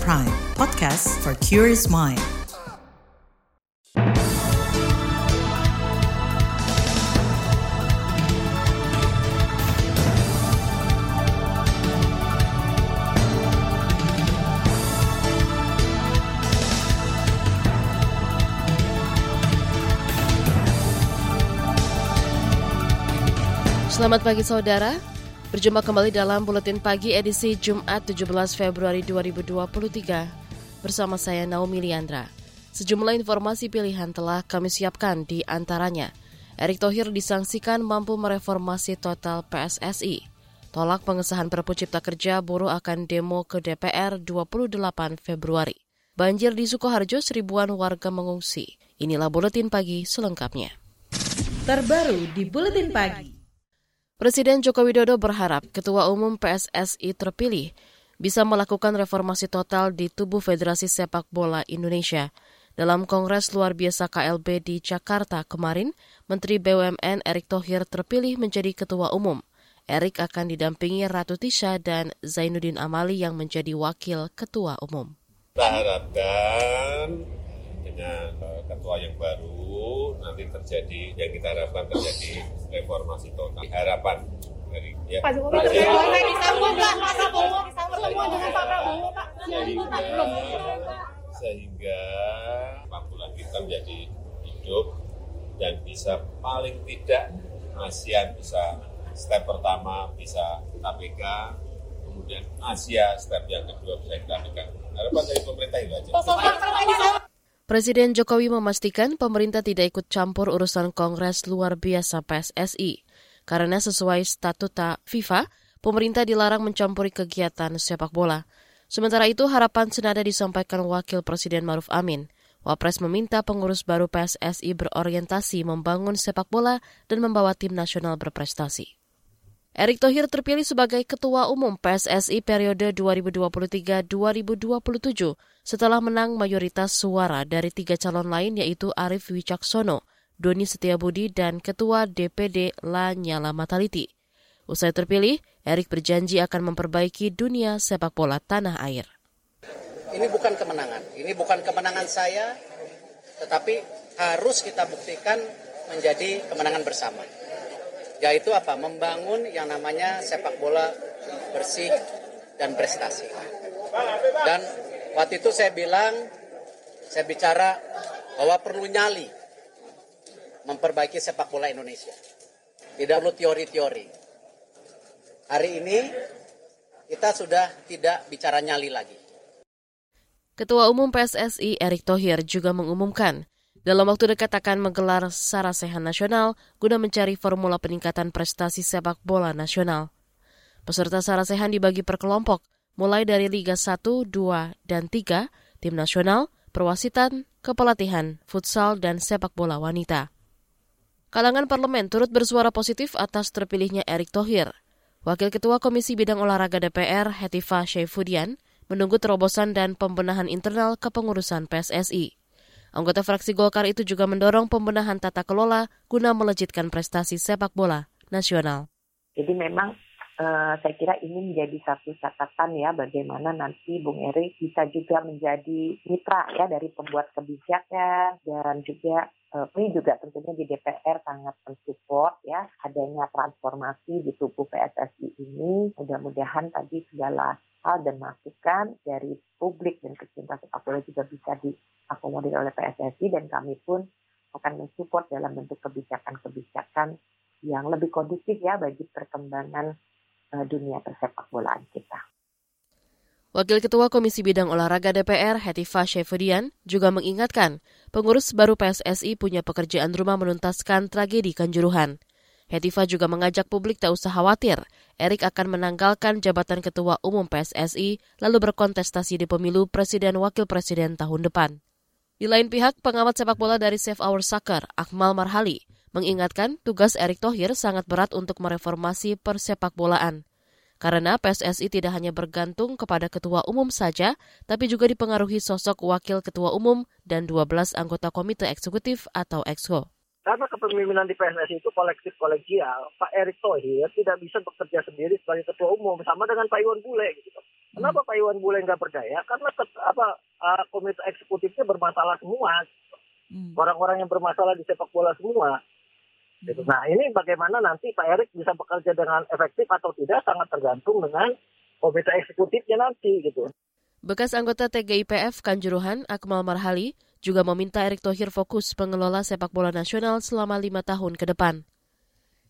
Prime, podcast for curious mind. Selamat pagi saudara, berjumpa kembali dalam Buletin Pagi edisi Jumat 17 Februari 2023 bersama saya Naomi Liandra. Sejumlah informasi pilihan telah kami siapkan di antaranya. Erick Thohir disangsikan mampu mereformasi total PSSI. Tolak pengesahan Perpu Cipta Kerja buruh akan demo ke DPR 28 Februari. Banjir di Sukoharjo seribuan warga mengungsi. Inilah Buletin Pagi selengkapnya. Terbaru di Buletin Pagi. Presiden Joko Widodo berharap Ketua Umum PSSI terpilih bisa melakukan reformasi total di tubuh Federasi Sepak Bola Indonesia. Dalam Kongres Luar Biasa KLB di Jakarta kemarin, Menteri BUMN Erick Thohir terpilih menjadi Ketua Umum. Erick akan didampingi Ratu Tisha dan Zainuddin Amali yang menjadi Wakil Ketua Umum. Kita harapkan dengan eh, ketua yang baru nanti terjadi yang kita harapkan terjadi reformasi total. Harapan dari ya. Pak Jokowi Jokowi disambung Pak Pak. Prabowo dengan Pak Prabowo Pak. Sehingga sehingga bola kita menjadi hidup dan bisa paling tidak ASEAN bisa step pertama bisa KPK kemudian Asia step yang kedua bisa KPK harapan dari pemerintah itu aja Presiden Jokowi memastikan pemerintah tidak ikut campur urusan Kongres luar biasa PSSI. Karena sesuai statuta FIFA, pemerintah dilarang mencampuri kegiatan sepak bola. Sementara itu, harapan senada disampaikan Wakil Presiden Maruf Amin. Wapres meminta pengurus baru PSSI berorientasi membangun sepak bola dan membawa tim nasional berprestasi. Erick Thohir terpilih sebagai Ketua Umum PSSI periode 2023-2027 setelah menang mayoritas suara dari tiga calon lain yaitu Arif Wicaksono, Doni Setiabudi, dan Ketua DPD Lanyala Mataliti. Usai terpilih, Erick berjanji akan memperbaiki dunia sepak bola tanah air. Ini bukan kemenangan, ini bukan kemenangan saya, tetapi harus kita buktikan menjadi kemenangan bersama yaitu apa? Membangun yang namanya sepak bola bersih dan prestasi. Dan waktu itu saya bilang, saya bicara bahwa perlu nyali memperbaiki sepak bola Indonesia. Tidak perlu teori-teori. Hari ini kita sudah tidak bicara nyali lagi. Ketua Umum PSSI Erick Thohir juga mengumumkan dalam waktu dekat akan menggelar Sarasehan Nasional guna mencari formula peningkatan prestasi sepak bola nasional. Peserta Sarasehan dibagi per kelompok, mulai dari Liga 1, 2, dan 3, tim nasional, perwasitan, kepelatihan, futsal, dan sepak bola wanita. Kalangan parlemen turut bersuara positif atas terpilihnya Erick Thohir. Wakil Ketua Komisi Bidang Olahraga DPR, Hetifa Syaifudian, menunggu terobosan dan pembenahan internal kepengurusan PSSI. Anggota fraksi Golkar itu juga mendorong pembenahan tata kelola guna melejitkan prestasi sepak bola nasional. Jadi memang uh, saya kira ini menjadi satu catatan ya bagaimana nanti Bung Eri bisa juga menjadi mitra ya dari pembuat kebijakan dan juga uh, ini juga tentunya di DPR sangat mensupport ya adanya transformasi di tubuh PSSI ini. Mudah-mudahan tadi segala hal dan masukan dari publik dan pecinta sepak bola juga bisa diakomodir oleh PSSI dan kami pun akan mensupport dalam bentuk kebijakan-kebijakan yang lebih kondusif ya bagi perkembangan uh, dunia persepak bolaan kita. Wakil Ketua Komisi Bidang Olahraga DPR, Hetifa Syaifudian, juga mengingatkan pengurus baru PSSI punya pekerjaan rumah menuntaskan tragedi Kanjuruhan. Hetifa juga mengajak publik tak usah khawatir, Erik akan menanggalkan jabatan Ketua Umum PSSI lalu berkontestasi di pemilu Presiden Wakil Presiden tahun depan. Di lain pihak, pengamat sepak bola dari Save Our Soccer, Akmal Marhali, mengingatkan tugas Erick Thohir sangat berat untuk mereformasi persepak bolaan. Karena PSSI tidak hanya bergantung kepada ketua umum saja, tapi juga dipengaruhi sosok wakil ketua umum dan 12 anggota komite eksekutif atau EXCO. Karena kepemimpinan di PSSI itu kolektif kolegial, Pak Erick Thohir tidak bisa bekerja sendiri sebagai ketua umum sama dengan Pak Iwan Bule gitu. Kenapa Pak Iwan Bule nggak percaya? Karena ket- apa uh, komite eksekutifnya bermasalah semua. Hmm. Orang-orang yang bermasalah di sepak bola semua. Gitu. Nah ini bagaimana nanti Pak Erik bisa bekerja dengan efektif atau tidak sangat tergantung dengan komite eksekutifnya nanti gitu. Bekas anggota TGIPF Kanjuruhan, Akmal Marhali, juga meminta Erick Thohir fokus mengelola sepak bola nasional selama lima tahun ke depan.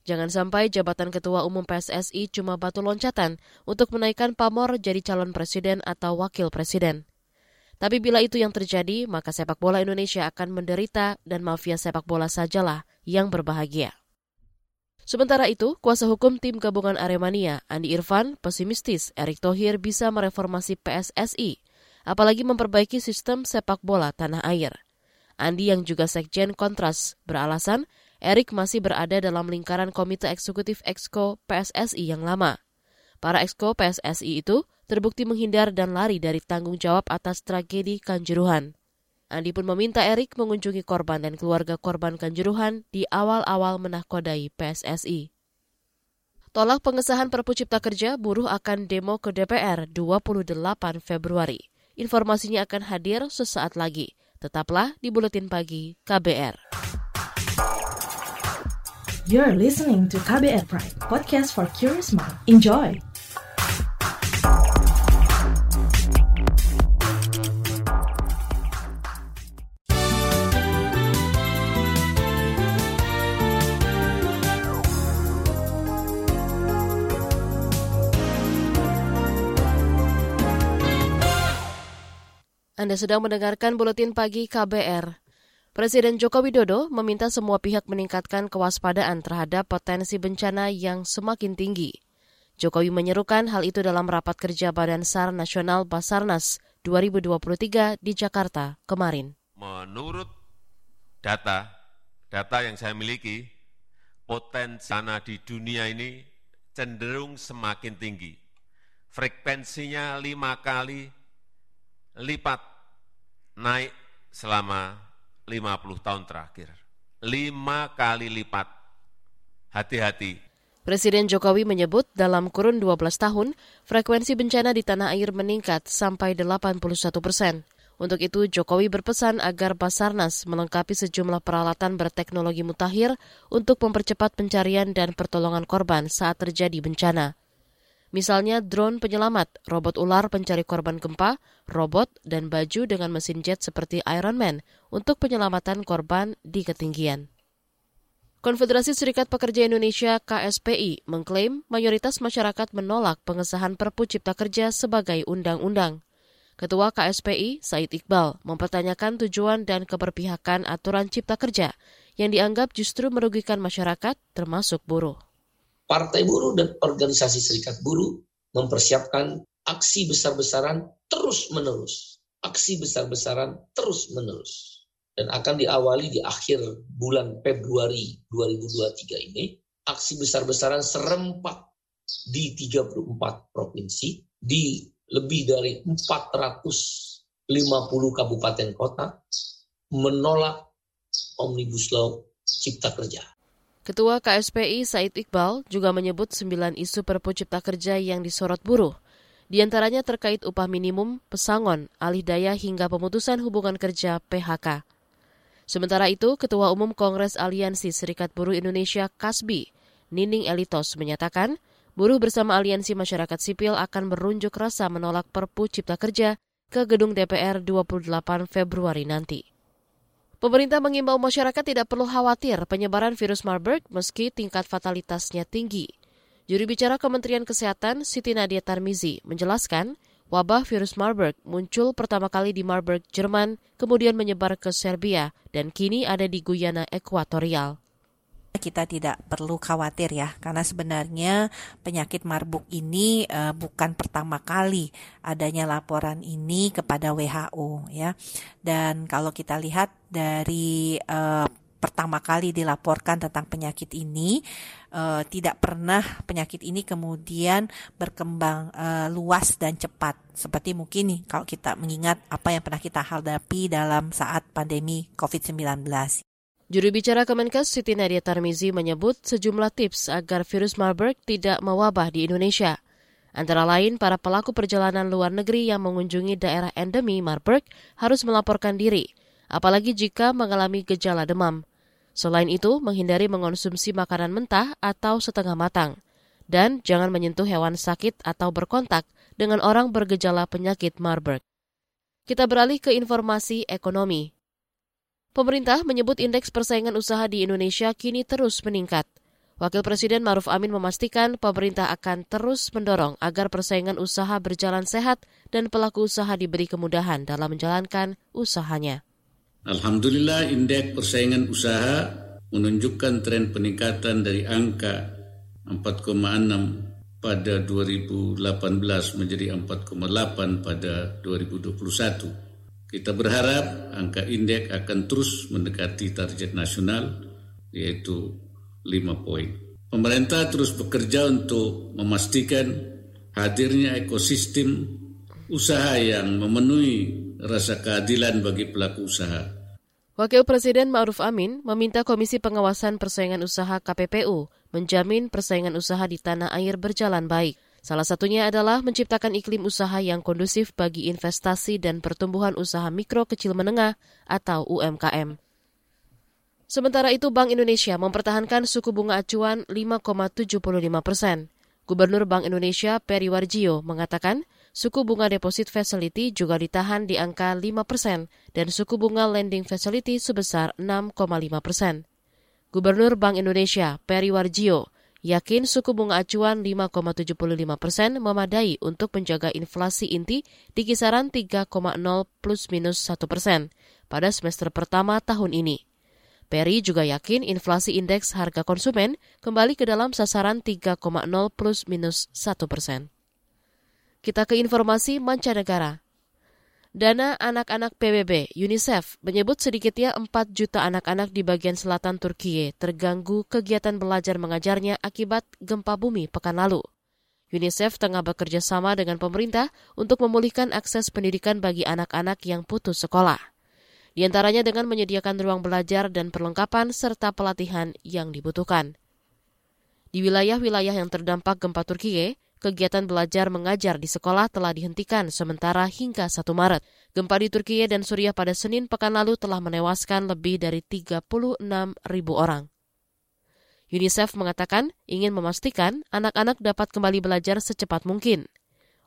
Jangan sampai jabatan Ketua Umum PSSI cuma batu loncatan untuk menaikkan pamor jadi calon presiden atau wakil presiden. Tapi bila itu yang terjadi, maka sepak bola Indonesia akan menderita dan mafia sepak bola sajalah yang berbahagia. Sementara itu, kuasa hukum tim gabungan Aremania, Andi Irfan, pesimistis Erick Thohir bisa mereformasi PSSI, apalagi memperbaiki sistem sepak bola tanah air. Andi yang juga sekjen kontras beralasan Erick masih berada dalam lingkaran Komite Eksekutif Exco PSSI yang lama. Para Exco PSSI itu terbukti menghindar dan lari dari tanggung jawab atas tragedi Kanjuruhan. Andi pun meminta Erik mengunjungi korban dan keluarga korban Kanjuruhan di awal-awal menahkodai PSSI. Tolak pengesahan Perpu Cipta Kerja, buruh akan demo ke DPR 28 Februari. Informasinya akan hadir sesaat lagi. Tetaplah di Buletin Pagi KBR. You're listening to KBR Pride, podcast for curious mind. Enjoy! Anda sedang mendengarkan Buletin Pagi KBR. Presiden Joko Widodo meminta semua pihak meningkatkan kewaspadaan terhadap potensi bencana yang semakin tinggi. Jokowi menyerukan hal itu dalam rapat kerja Badan SAR Nasional Basarnas 2023 di Jakarta kemarin. Menurut data, data yang saya miliki, potensi tanah di dunia ini cenderung semakin tinggi. Frekuensinya lima kali lipat naik selama 50 tahun terakhir. Lima kali lipat. Hati-hati. Presiden Jokowi menyebut dalam kurun 12 tahun, frekuensi bencana di tanah air meningkat sampai 81 persen. Untuk itu, Jokowi berpesan agar Basarnas melengkapi sejumlah peralatan berteknologi mutakhir untuk mempercepat pencarian dan pertolongan korban saat terjadi bencana. Misalnya drone penyelamat, robot ular pencari korban gempa, robot, dan baju dengan mesin jet seperti Iron Man untuk penyelamatan korban di ketinggian. Konfederasi Serikat Pekerja Indonesia KSPI mengklaim mayoritas masyarakat menolak pengesahan Perpu Cipta Kerja sebagai undang-undang. Ketua KSPI, Said Iqbal, mempertanyakan tujuan dan keberpihakan aturan Cipta Kerja yang dianggap justru merugikan masyarakat termasuk buruh. Partai buruh dan organisasi serikat buruh mempersiapkan aksi besar-besaran terus-menerus. Aksi besar-besaran terus-menerus. Dan akan diawali di akhir bulan Februari 2023 ini. Aksi besar-besaran serempak di 34 provinsi, di lebih dari 450 kabupaten kota, menolak Omnibus Law Cipta Kerja. Ketua KSPI Said Iqbal juga menyebut sembilan isu Perpu Cipta Kerja yang disorot buruh. Di antaranya terkait upah minimum, pesangon, alih daya hingga pemutusan hubungan kerja PHK. Sementara itu, Ketua Umum Kongres Aliansi Serikat Buruh Indonesia Kasbi, Nining Elitos menyatakan, buruh bersama Aliansi Masyarakat Sipil akan berunjuk rasa menolak Perpu Cipta Kerja ke gedung DPR 28 Februari nanti. Pemerintah mengimbau masyarakat tidak perlu khawatir penyebaran virus Marburg meski tingkat fatalitasnya tinggi. Juru bicara Kementerian Kesehatan Siti Nadia Tarmizi menjelaskan wabah virus Marburg muncul pertama kali di Marburg, Jerman, kemudian menyebar ke Serbia dan kini ada di Guyana Ekuatorial kita tidak perlu khawatir ya karena sebenarnya penyakit marbuk ini uh, bukan pertama kali adanya laporan ini kepada WHO ya dan kalau kita lihat dari uh, pertama kali dilaporkan tentang penyakit ini uh, tidak pernah penyakit ini kemudian berkembang uh, luas dan cepat seperti mungkin nih kalau kita mengingat apa yang pernah kita hadapi dalam saat pandemi COVID-19. Juru bicara Kemenkes Siti Nadia Tarmizi menyebut sejumlah tips agar virus Marburg tidak mewabah di Indonesia. Antara lain, para pelaku perjalanan luar negeri yang mengunjungi daerah endemi Marburg harus melaporkan diri, apalagi jika mengalami gejala demam. Selain itu, menghindari mengonsumsi makanan mentah atau setengah matang. Dan jangan menyentuh hewan sakit atau berkontak dengan orang bergejala penyakit Marburg. Kita beralih ke informasi ekonomi. Pemerintah menyebut indeks persaingan usaha di Indonesia kini terus meningkat. Wakil Presiden Maruf Amin memastikan pemerintah akan terus mendorong agar persaingan usaha berjalan sehat dan pelaku usaha diberi kemudahan dalam menjalankan usahanya. Alhamdulillah indeks persaingan usaha menunjukkan tren peningkatan dari angka 4,6 pada 2018 menjadi 4,8 pada 2021. Kita berharap angka indeks akan terus mendekati target nasional yaitu 5 poin. Pemerintah terus bekerja untuk memastikan hadirnya ekosistem usaha yang memenuhi rasa keadilan bagi pelaku usaha. Wakil Presiden Ma'ruf Amin meminta Komisi Pengawasan Persaingan Usaha KPPU menjamin persaingan usaha di tanah air berjalan baik. Salah satunya adalah menciptakan iklim usaha yang kondusif bagi investasi dan pertumbuhan usaha mikro kecil menengah atau UMKM. Sementara itu, Bank Indonesia mempertahankan suku bunga acuan 5,75 persen. Gubernur Bank Indonesia Peri Warjio mengatakan suku bunga deposit facility juga ditahan di angka 5 persen dan suku bunga lending facility sebesar 6,5 persen. Gubernur Bank Indonesia Peri Warjio yakin suku bunga acuan 5,75 persen memadai untuk menjaga inflasi inti di kisaran 3,0 plus minus 1 persen pada semester pertama tahun ini. Perry juga yakin inflasi indeks harga konsumen kembali ke dalam sasaran 3,0 plus minus 1 persen. Kita ke informasi mancanegara. Dana anak-anak PBB UNICEF menyebut sedikitnya 4 juta anak-anak di bagian selatan Turki terganggu kegiatan belajar mengajarnya akibat gempa bumi pekan lalu. UNICEF tengah bekerja sama dengan pemerintah untuk memulihkan akses pendidikan bagi anak-anak yang putus sekolah di antaranya dengan menyediakan ruang belajar dan perlengkapan serta pelatihan yang dibutuhkan. Di wilayah-wilayah yang terdampak gempa Turkiye, kegiatan belajar mengajar di sekolah telah dihentikan sementara hingga 1 Maret. Gempa di Turkiye dan Suriah pada Senin pekan lalu telah menewaskan lebih dari 36 ribu orang. UNICEF mengatakan ingin memastikan anak-anak dapat kembali belajar secepat mungkin.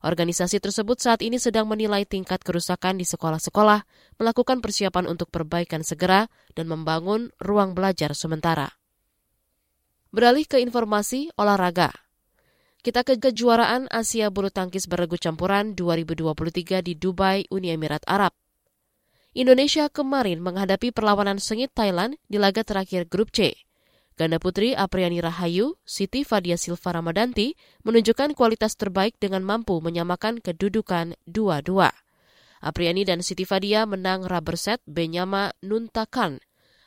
Organisasi tersebut saat ini sedang menilai tingkat kerusakan di sekolah-sekolah, melakukan persiapan untuk perbaikan segera, dan membangun ruang belajar sementara. Beralih ke informasi olahraga. Kita ke kejuaraan Asia Bulu Tangkis Beregu Campuran 2023 di Dubai, Uni Emirat Arab. Indonesia kemarin menghadapi perlawanan sengit Thailand di laga terakhir grup C. Ganda putri Apriani Rahayu, Siti Fadia Silva Ramadanti menunjukkan kualitas terbaik dengan mampu menyamakan kedudukan 2-2. Apriani dan Siti Fadia menang rubber set Benyama Nuntakan.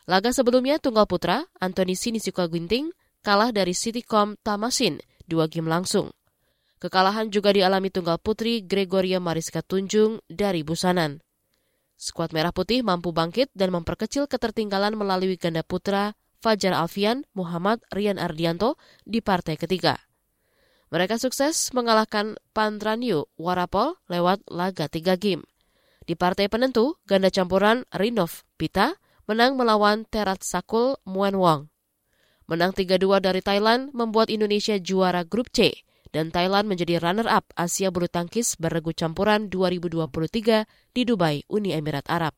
Laga sebelumnya Tunggal Putra, Antoni Sinisuka Ginting, kalah dari Sitikom Tamasin, dua game langsung. Kekalahan juga dialami Tunggal Putri Gregoria Mariska Tunjung dari Busanan. Skuad Merah Putih mampu bangkit dan memperkecil ketertinggalan melalui ganda putra Fajar Alfian, Muhammad Rian Ardianto di partai ketiga. Mereka sukses mengalahkan Pantranyu Warapol lewat laga tiga game. Di partai penentu, ganda campuran Rinov Pita menang melawan Terat Sakul Muan Wang. Menang 3-2 dari Thailand membuat Indonesia juara grup C dan Thailand menjadi runner-up Asia Bulu Tangkis beregu campuran 2023 di Dubai, Uni Emirat Arab.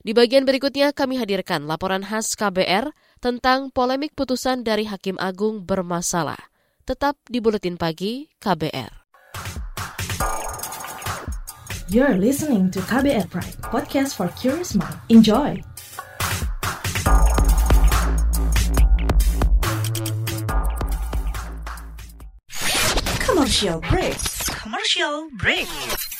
Di bagian berikutnya kami hadirkan laporan khas KBR tentang polemik putusan dari Hakim Agung bermasalah. Tetap di Buletin Pagi KBR. You're listening to KBR Pride, podcast for curious mind. Enjoy! Commercial break. Commercial break.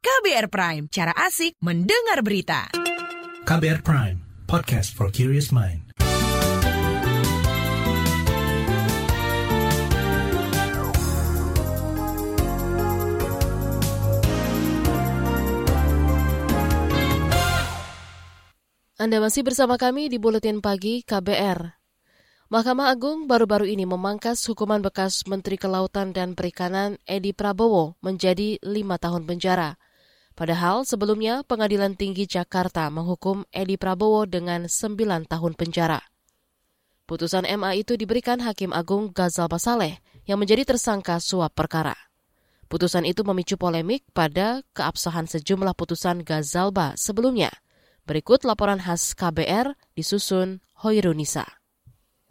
KBR Prime, cara asik mendengar berita. KBR Prime, podcast for curious mind. Anda masih bersama kami di Buletin Pagi KBR. Mahkamah Agung baru-baru ini memangkas hukuman bekas Menteri Kelautan dan Perikanan Edi Prabowo menjadi lima tahun penjara. Padahal sebelumnya Pengadilan Tinggi Jakarta menghukum Edi Prabowo dengan sembilan tahun penjara. Putusan MA itu diberikan Hakim Agung Gazal Basaleh yang menjadi tersangka suap perkara. Putusan itu memicu polemik pada keabsahan sejumlah putusan Gazalba sebelumnya – Berikut laporan khas KBR disusun Hoirunisa.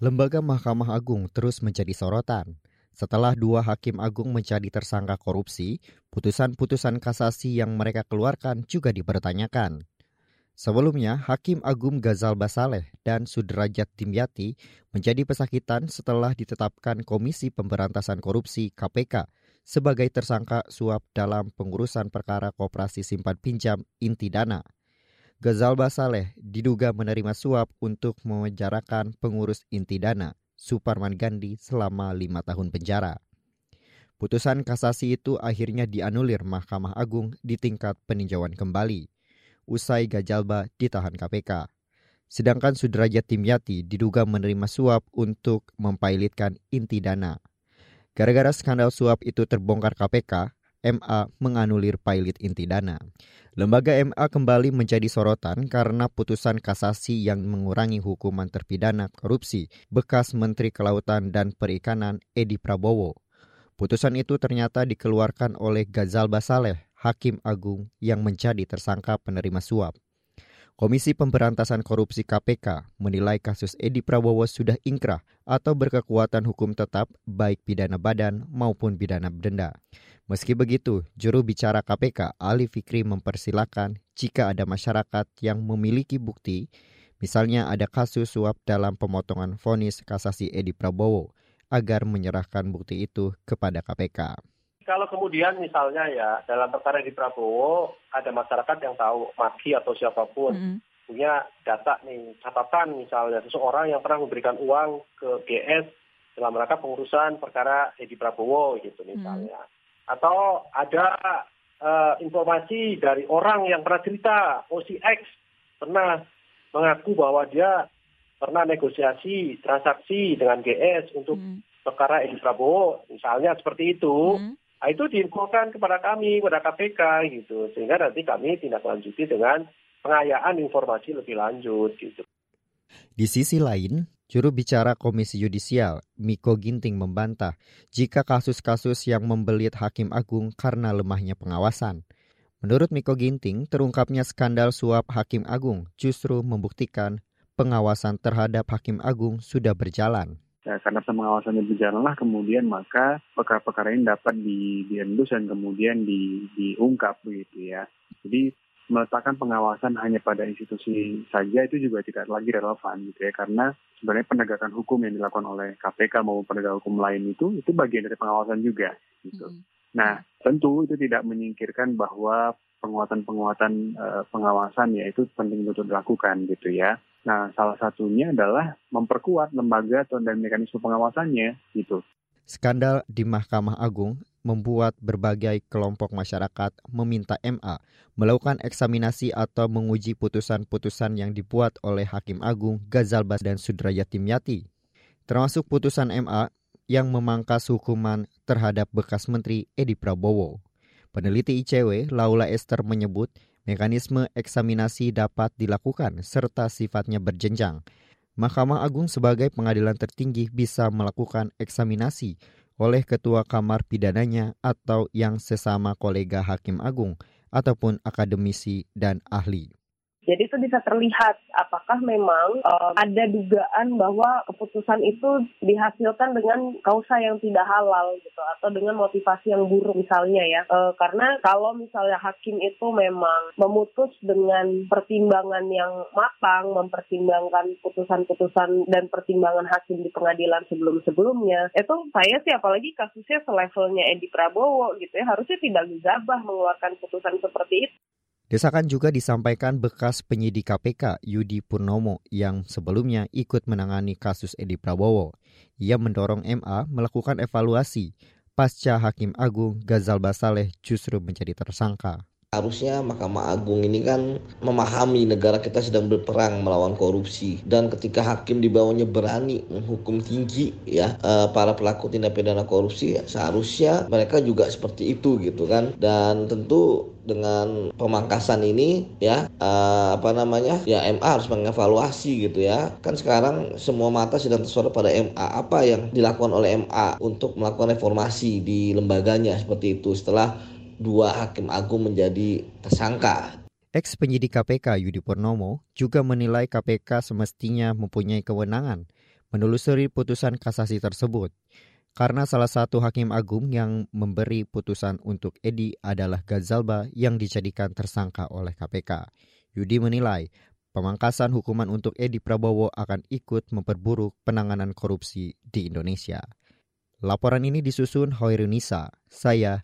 Lembaga Mahkamah Agung terus menjadi sorotan. Setelah dua hakim agung menjadi tersangka korupsi, putusan-putusan kasasi yang mereka keluarkan juga dipertanyakan. Sebelumnya, Hakim Agung Gazal Basaleh dan Sudrajat Timyati menjadi pesakitan setelah ditetapkan Komisi Pemberantasan Korupsi KPK sebagai tersangka suap dalam pengurusan perkara koperasi simpan pinjam inti dana. Gazalba Saleh diduga menerima suap untuk memenjarakan pengurus inti dana, Suparman Gandhi, selama lima tahun penjara. Putusan kasasi itu akhirnya dianulir Mahkamah Agung di tingkat peninjauan kembali. Usai Gajalba ditahan KPK. Sedangkan Sudrajat Timyati diduga menerima suap untuk mempailitkan inti dana. Gara-gara skandal suap itu terbongkar KPK, MA menganulir pilot inti dana. Lembaga MA kembali menjadi sorotan karena putusan kasasi yang mengurangi hukuman terpidana korupsi bekas Menteri Kelautan dan Perikanan Edi Prabowo. Putusan itu ternyata dikeluarkan oleh Gazal Basaleh, Hakim Agung yang menjadi tersangka penerima suap. Komisi Pemberantasan Korupsi KPK menilai kasus Edi Prabowo sudah ingkrah atau berkekuatan hukum tetap baik pidana badan maupun pidana denda. Meski begitu, juru bicara KPK Ali Fikri mempersilahkan jika ada masyarakat yang memiliki bukti, misalnya ada kasus suap dalam pemotongan vonis kasasi Edi Prabowo, agar menyerahkan bukti itu kepada KPK. Kalau kemudian misalnya ya dalam perkara Edi Prabowo ada masyarakat yang tahu Maki atau siapa pun mm -hmm. punya data nih catatan misalnya seseorang yang pernah memberikan uang ke GS dalam rangka pengurusan perkara Edi Prabowo gitu misalnya. Mm -hmm atau ada uh, informasi dari orang yang pernah cerita OCX pernah mengaku bahwa dia pernah negosiasi transaksi dengan GS untuk hmm. perkara Edi Prabowo misalnya seperti itu hmm. Nah, itu diinfokan kepada kami kepada KPK gitu sehingga nanti kami tindak lanjuti dengan pengayaan informasi lebih lanjut gitu. Di sisi lain, Juru bicara Komisi Yudisial, Miko Ginting membantah jika kasus-kasus yang membelit Hakim Agung karena lemahnya pengawasan. Menurut Miko Ginting, terungkapnya skandal suap Hakim Agung justru membuktikan pengawasan terhadap Hakim Agung sudah berjalan. Ya, karena pengawasannya berjalanlah kemudian maka perkara-perkara ini dapat di, diendus dan kemudian di, diungkap begitu ya. Jadi meletakkan pengawasan hanya pada institusi saja itu juga tidak lagi relevan gitu ya karena sebenarnya penegakan hukum yang dilakukan oleh KPK maupun penegak hukum lain itu itu bagian dari pengawasan juga gitu. Mm. Nah tentu itu tidak menyingkirkan bahwa penguatan-penguatan uh, pengawasan ya itu penting untuk dilakukan gitu ya. Nah salah satunya adalah memperkuat lembaga dan mekanisme pengawasannya gitu. Skandal di Mahkamah Agung membuat berbagai kelompok masyarakat meminta MA melakukan eksaminasi atau menguji putusan-putusan yang dibuat oleh Hakim Agung Gazalbas dan Sudrajat Timyati, termasuk putusan MA yang memangkas hukuman terhadap bekas Menteri Edi Prabowo. Peneliti ICW, Laula Esther menyebut mekanisme eksaminasi dapat dilakukan serta sifatnya berjenjang Mahkamah Agung sebagai pengadilan tertinggi bisa melakukan eksaminasi oleh ketua kamar pidananya atau yang sesama kolega hakim agung ataupun akademisi dan ahli. Jadi itu bisa terlihat apakah memang uh, ada dugaan bahwa keputusan itu dihasilkan dengan kausa yang tidak halal gitu atau dengan motivasi yang buruk misalnya ya. Uh, karena kalau misalnya hakim itu memang memutus dengan pertimbangan yang matang, mempertimbangkan putusan-putusan dan pertimbangan hakim di pengadilan sebelum-sebelumnya, itu saya sih apalagi kasusnya selevelnya Edi Prabowo gitu ya harusnya tidak gegabah mengeluarkan putusan seperti itu. Desakan juga disampaikan bekas penyidik KPK Yudi Purnomo yang sebelumnya ikut menangani kasus Edi Prabowo. Ia mendorong MA melakukan evaluasi pasca Hakim Agung Gazal Basaleh justru menjadi tersangka. Harusnya Mahkamah Agung ini kan memahami negara kita sedang berperang melawan korupsi. Dan ketika hakim di bawahnya berani menghukum tinggi ya eh, para pelaku tindak pidana korupsi seharusnya mereka juga seperti itu gitu kan. Dan tentu dengan pemangkasan ini ya uh, apa namanya ya MA harus mengevaluasi gitu ya. Kan sekarang semua mata sedang tersorot pada MA apa yang dilakukan oleh MA untuk melakukan reformasi di lembaganya seperti itu? Setelah dua hakim agung menjadi tersangka. Ex penyidik KPK Yudi Purnomo juga menilai KPK semestinya mempunyai kewenangan menelusuri putusan kasasi tersebut karena salah satu hakim agung yang memberi putusan untuk Edi adalah Gazalba yang dijadikan tersangka oleh KPK. Yudi menilai pemangkasan hukuman untuk Edi Prabowo akan ikut memperburuk penanganan korupsi di Indonesia. Laporan ini disusun Hoirunisa. Saya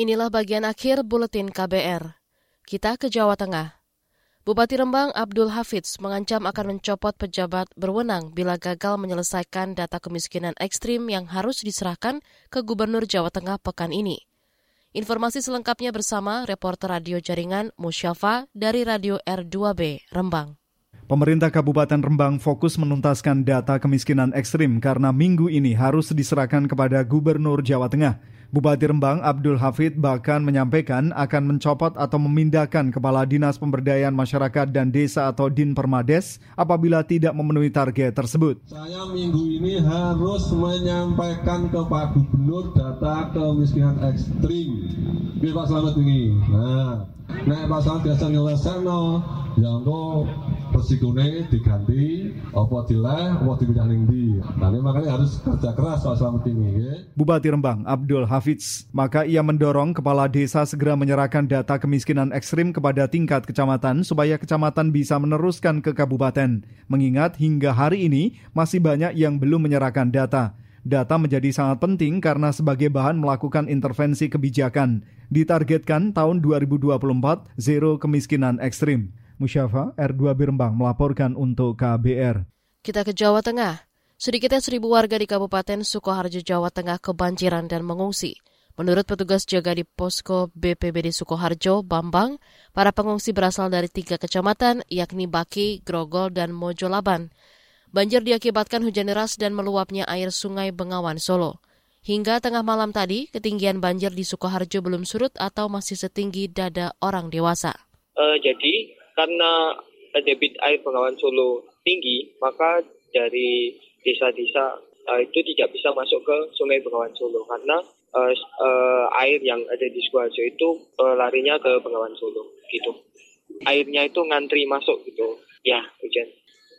Inilah bagian akhir buletin KBR. Kita ke Jawa Tengah. Bupati Rembang Abdul Hafiz mengancam akan mencopot pejabat berwenang bila gagal menyelesaikan data kemiskinan ekstrim yang harus diserahkan ke Gubernur Jawa Tengah pekan ini. Informasi selengkapnya bersama reporter radio jaringan Musyafa dari Radio R2B Rembang. Pemerintah Kabupaten Rembang fokus menuntaskan data kemiskinan ekstrim karena minggu ini harus diserahkan kepada Gubernur Jawa Tengah. Bupati Rembang Abdul Hafid bahkan menyampaikan akan mencopot atau memindahkan Kepala Dinas Pemberdayaan Masyarakat dan Desa atau Din Permades apabila tidak memenuhi target tersebut. Saya minggu ini harus menyampaikan ke Pak Gubernur data kemiskinan ekstrim. Biar Pak Selamat ini. Nah, Nek pasal biasa nyelesaikan ya engko resikone diganti apa dileh apa dipindah ning ndi. Nah, makanya harus kerja keras Pak Slamet ini. Bupati Rembang Abdul Hafiz, maka ia mendorong kepala desa segera menyerahkan data kemiskinan ekstrim kepada tingkat kecamatan supaya kecamatan bisa meneruskan ke kabupaten. Mengingat hingga hari ini masih banyak yang belum menyerahkan data. Data menjadi sangat penting karena sebagai bahan melakukan intervensi kebijakan. Ditargetkan tahun 2024 zero kemiskinan ekstrim. Musyafa R2 Birembang melaporkan untuk KBR. Kita ke Jawa Tengah. Sedikitnya seribu warga di Kabupaten Sukoharjo, Jawa Tengah kebanjiran dan mengungsi. Menurut petugas jaga di posko BPBD Sukoharjo, Bambang, para pengungsi berasal dari tiga kecamatan, yakni Baki, Grogol, dan Mojolaban. Banjir diakibatkan hujan deras dan meluapnya air sungai Bengawan Solo. Hingga tengah malam tadi, ketinggian banjir di Sukoharjo belum surut atau masih setinggi dada orang dewasa. Uh, jadi, karena debit air Bengawan Solo tinggi, maka dari desa-desa uh, itu tidak bisa masuk ke Sungai Bengawan Solo karena uh, uh, air yang ada di Sukoharjo itu uh, larinya ke Bengawan Solo gitu. Airnya itu ngantri masuk gitu. Ya, hujan.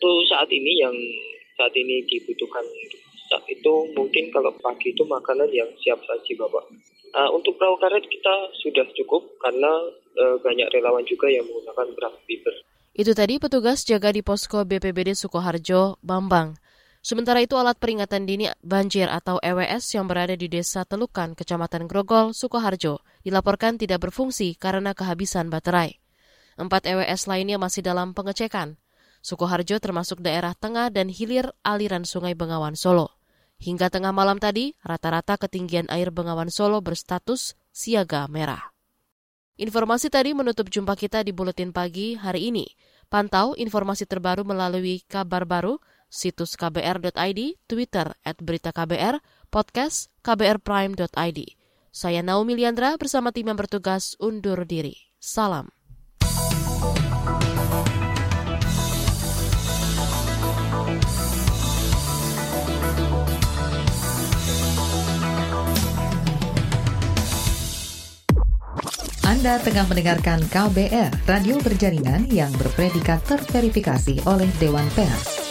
Itu saat ini yang saat ini dibutuhkan saat itu mungkin kalau pagi itu makanan yang siap saji Bapak. Uh, untuk perahu karet kita sudah cukup karena uh, banyak relawan juga yang menggunakan perahu fiber. Itu tadi petugas jaga di posko BPBD Sukoharjo, Bambang. Sementara itu alat peringatan dini banjir atau EWS yang berada di Desa Telukan, Kecamatan Grogol, Sukoharjo, dilaporkan tidak berfungsi karena kehabisan baterai. Empat EWS lainnya masih dalam pengecekan. Sukoharjo termasuk daerah tengah dan hilir aliran Sungai Bengawan Solo. Hingga tengah malam tadi, rata-rata ketinggian air Bengawan Solo berstatus siaga merah. Informasi tadi menutup jumpa kita di Buletin Pagi hari ini. Pantau informasi terbaru melalui kabar baru, situs kbr.id, Twitter at berita KBR, podcast kbrprime.id. Saya Naomi Liandra bersama tim yang bertugas undur diri. Salam. Anda tengah mendengarkan KBR, radio berjaringan yang berpredikat terverifikasi oleh Dewan Pers.